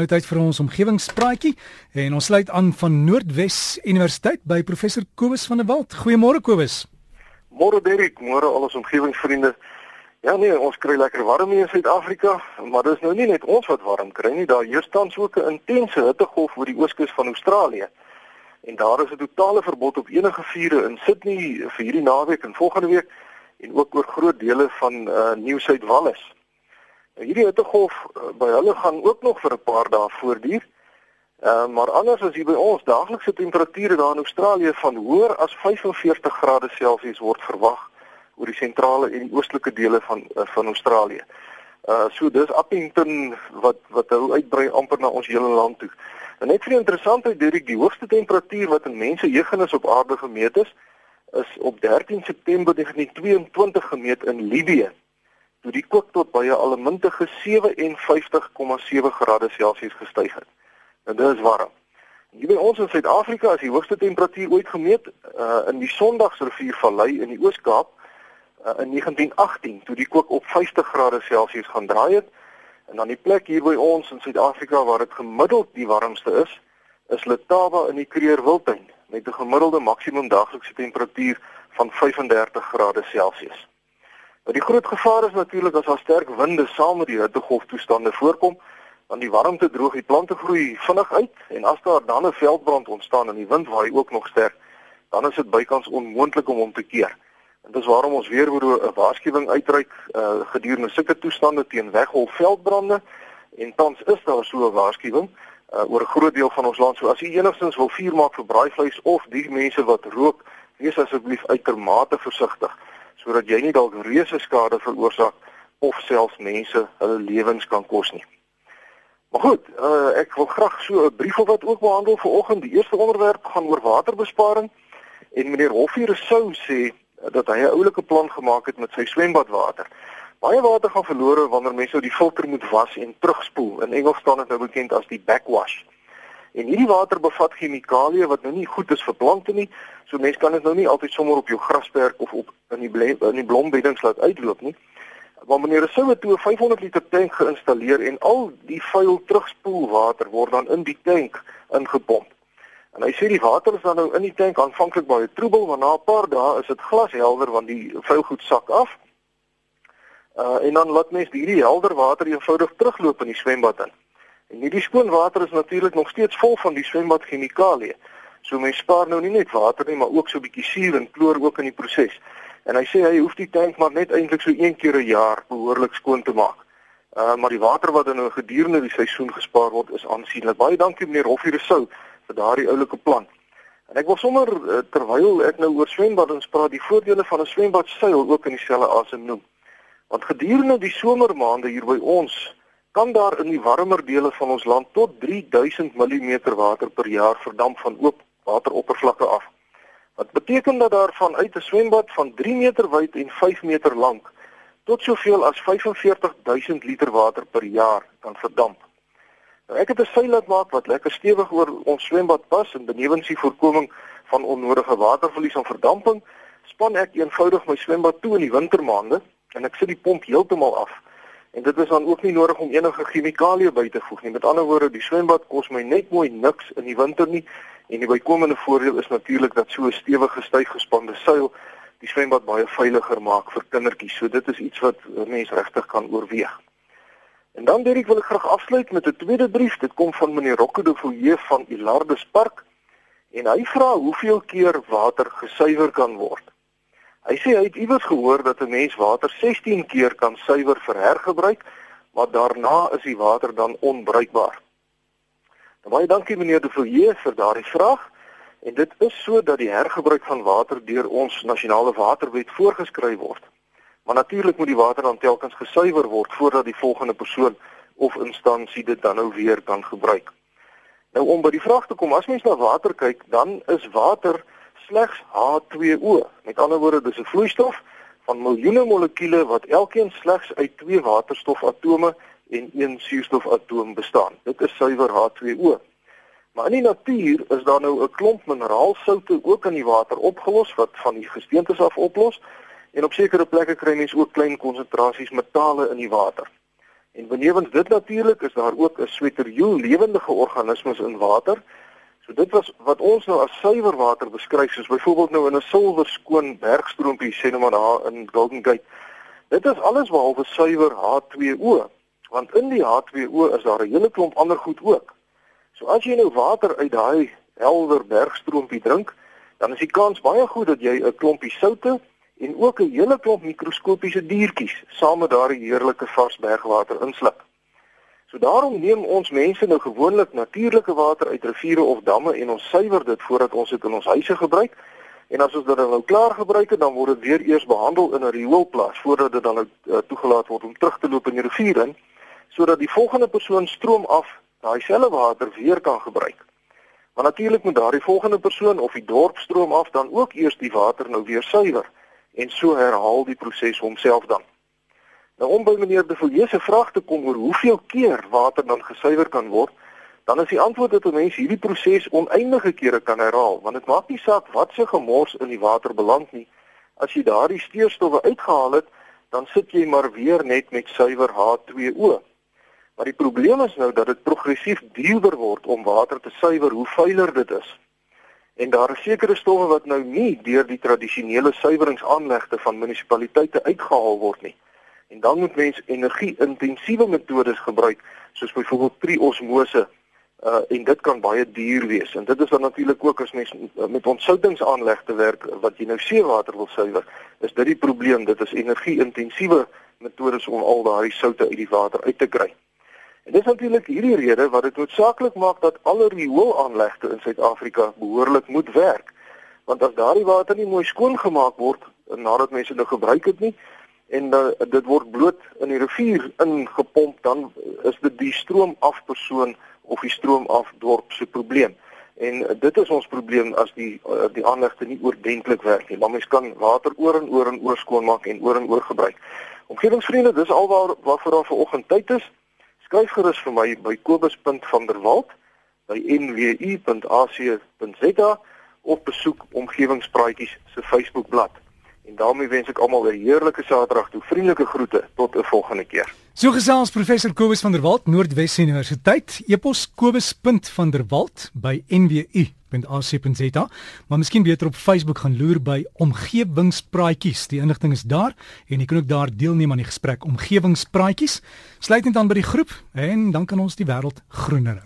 Nou tyd vir ons omgewingspraatjie en ons sluit aan van Noordwes Universiteit by professor Kobus van der Walt. Goeiemôre Kobus. Môre Derek, môre al ons omgewingsvriende. Ja nee, ons kry lekker warm hier in Suid-Afrika, maar dis nou nie net ons wat warm kry nie, daar heers tans ook 'n intense hittegolf oor die ooskus van Australië. En daar is 'n totale verbod op enige vure in Sydney vir hierdie naweek en volgende week en ook oor groot dele van uh, Nieu-Suid-Wales. Nou hierdie hittegolf uh, by hulle gaan ook nog vir 'n paar dae voortduur. Uh, maar anders as hier by ons daaglikse temperature daar in Australië van hoër as 45 grade Celsius word verwag oor die sentrale en oostelike dele van uh, van Australië. Uh so dis Appington wat wat hou uitbrei amper na ons hele land toe. En net vir interessantheid, Dirk, die hoogste temperatuur wat in mense jeugennis op aarde gemeet is, is op 13 September 1922 gemeet in Libië toe die kook tot by 'n allemintige 57,7 grade Celsius gestyg het. En dit is warm. Hier by ons in Suid-Afrika is die hoogste temperatuur ooit gemeet uh, in die Sondagsriviervallei in die Oos-Kaap uh, in 1918 toe die kook op 50 grade Celsius gaan draai het. En dan die plek hier by ons in Suid-Afrika waar dit gemiddeld die warmste is, is Letaba in die Kruger Wildtuin met 'n gemiddelde maksimum daaglikse temperatuur van 35 grade Celsius. Maar die groot gevaar is natuurlik as daar sterk winde saam met die hittegolf toestande voorkom, dan die warmte droog die plante groei vinnig uit en as daar dan 'n veldbrand ontstaan en die wind waai ook nog sterk, dan is dit bykans onmoontlik om hom te keer. En dis waarom ons weer weer 'n waarskuwing uitreik uh, gedurende sulke toestande teen weggolf veldbrande en tans is daar so 'n waarskuwing uh, oor 'n groot deel van ons land. So as u enigstens wil vuur maak vir braaivleis of die mense wat rook, wees asseblief uitermate versigtig sodat jy nie dalk reuse skade veroorsaak of selfs mense hulle lewens kan kos nie. Maar goed, uh, ek wil graag so 'n brief of wat ook behandel vanoggend. Die eerste onderwerp gaan oor waterbesparing en meneer Hoffier sou sê dat hy 'n oulike plan gemaak het met sy swembadwater. Baie water gaan verlore wanneer mense die filter moet was en terugspoel. In Engels staan dit nou bekend as die backwash. En hierdie water bevat chemikalieë wat nou nie goed is vir plante nie. So mense kan dit nou nie altyd sommer op jou grasperk of op in die in die blombeddings laat uitloop nie. Maar wanneer 'n soue toe 500 liter tank geïnstalleer en al die vuil terugspoelwater word dan in die tank ingepomp. En hy sê die water is dan nou in die tank aanvanklik baie troebel, maar na 'n paar dae is dit glashelder want die vuil goed sak af. Uh en dan laat mens hierdie helder water eenvoudig terugloop in die swembad in. En hierdie skoon water is natuurlik nog steeds vol van die swembad chemikalieë. So mens spaar nou nie net water nie, maar ook so 'n bietjie suur en kloor ook in die proses. En hy sê hy hoef die tank maar net eintlik so een keer 'n jaar behoorlik skoon te maak. Uh maar die water wat dan nou gedurende die seisoen gespaar word is aansienlik. Baie dankie meneer Hoffiere vir daardie oulike plan. En ek wil sommer uh, terwyl ek nou oor swembaddens praat, die voordele van 'n swembad seil ook in dieselfde asem noem. Want gedurende die somermaande hier by ons kan daar in die warmer dele van ons land tot 3000 mm water per jaar verdamp van oop wateroppervlakke af. Wat beteken dat daar van uit 'n swembad van 3 meter wyd en 5 meter lank tot soveel as 45000 liter water per jaar kan verdamp. Nou ek het 'n seillat maak wat lekker stewig oor ons swembad pas en benewens die voorkoming van onnodige waterverlies en verdamping, span ek eenvoudig my swembad toe in die wintermaande en ek sit die pomp heeltemal af. En dit is dan ook nie nodig om enige chemikalieë by te voeg nie. Met ander woorde, die swembad kos my net mooi niks in die winter nie. En die bykomende voordeel is natuurlik dat so 'n stewige styggespande seil die swembad baie veiliger maak vir kindertjies. So dit is iets wat mense regtig kan oorweeg. En dan Dirk wil ek graag afsluit met 'n tweede brief. Dit kom van meneer Rocco de Villiers van Ilardus Park en hy vra hoeveel keer water gesuiwer kan word. Hy sê hy het iewers gehoor dat 'n mens water 16 keer kan suiwer vir hergebruik, maar daarna is die water dan onbruikbaar. Nou baie dankie meneer De Villiers vir daardie vraag. En dit is so dat die hergebruik van water deur ons nasionale waterwet voorgeskryf word. Maar natuurlik moet die water dan telkens gesuiwer word voordat die volgende persoon of instansie dit dan nou weer kan gebruik. Nou om by die vraag te kom, as mens na water kyk, dan is water slegs H2O. Met ander woorde, dis 'n vloeistof van miljoene molekules wat elkeen slegs uit twee waterstofatome en een suurstofatoom bestaan. Dit is suiwer H2O. Maar in die natuur is daar nou 'n klomp mineraalsoute ook in die water opgelos wat van die gesteentes af oplos en op sekere plekke kry mens ook klein konsentrasies metale in die water. En benewens dit natuurlik is daar ook 'n sweterjoel lewendige organismes in water. So dit was wat ons nou as suiwer water beskryf soos byvoorbeeld nou in 'n silwer skoon bergstroompie sê nou maar daar in Golden Gate. Dit is alles behalwe suiwer H2O, want in die H2O is daar 'n hele klomp ander goed ook. So as jy nou water uit daai helder bergstroompie drink, dan is die kans baie goed dat jy 'n klompie soutte en ook 'n hele klomp mikroskopiese diertjies saam met daardie heerlike vars bergwater insluk. So daarom neem ons mense nou gewoonlik natuurlike water uit riviere of damme en ons suiwer dit voordat ons dit in ons huise gebruik. En as ons dit nou klaar gebruik het, dan word dit weer eers behandel in 'n rioolplaas voordat dit dan nou uh, toegelaat word om terug te loop in die rivier in sodat die volgende persoon stroom af daai selfe water weer kan gebruik. Maar natuurlik moet daardie volgende persoon of die dorp stroom af dan ook eers die water nou weer suiwer en so herhaal die proses homself dan. Nou om by meneer De Villiers se vraag te kom oor hoeveel keer water dan gesuiwer kan word, dan is die antwoord dat 'n mens hierdie proses oneindige kere kan herhaal, want dit maak nie saak wat se gemors in die water beland nie. As jy daardie steurstowwe uitgehaal het, dan sit jy maar weer net met suiwer H2O. Maar die probleem is nou dat dit progressief duurder word om water te suiwer hoe vuiler dit is. En daar is sekere stowwe wat nou nie deur die tradisionele suiweringsaanlegte van munisipaliteite uitgehaal word nie. En dan moet mens energie-intensiewe metodes gebruik, soos byvoorbeeld triosmose, uh en dit kan baie duur wees. En dit is dan natuurlik ook as mens uh, met ontsoutingsaanlegte werk wat jy nou seewater wil suiwer, is dit die probleem, dit is energie-intensiewe metodes om al daardie soutte uit die water uit te kry. En dis natuurlik hierdie rede wat dit noodsaaklik maak dat alle rioolaanlegte in Suid-Afrika behoorlik moet werk. Want as daardie water nie mooi skoon gemaak word nadat mense dit nou gebruik het nie en uh, dit word bloot in die rivier ingepomp, dan is dit die stroomafpersoon of die stroomafdorp se probleem. En uh, dit is ons probleem as die uh, die aanlegte nie oordentlik werk nie. Maar mens kan water oor en oor en oor skoon maak en oor en oor gebruik. Omgewingsvriende, dis alwaar waarvoor daar vanoggend tyd is skryf gerus vir my by kobus.vanderwalt by nwu.ac.za of besoek omgewingspraatjies se Facebookblad. En daarmee wens ek almal 'n heerlike Saterdag toe. Vriendelike groete tot 'n volgende keer. So gesels professor Kobus van der Walt Noordwes Universiteit. Epos kobus.vanderwalt by nwu.ac.za. Maar miskien beter op Facebook gaan loer by omgewingspraatjies. Die inligting is daar en jy kan ook daar deelneem aan die gesprek omgewingspraatjies. Sluit net aan by die groep en dan kan ons die wêreld groener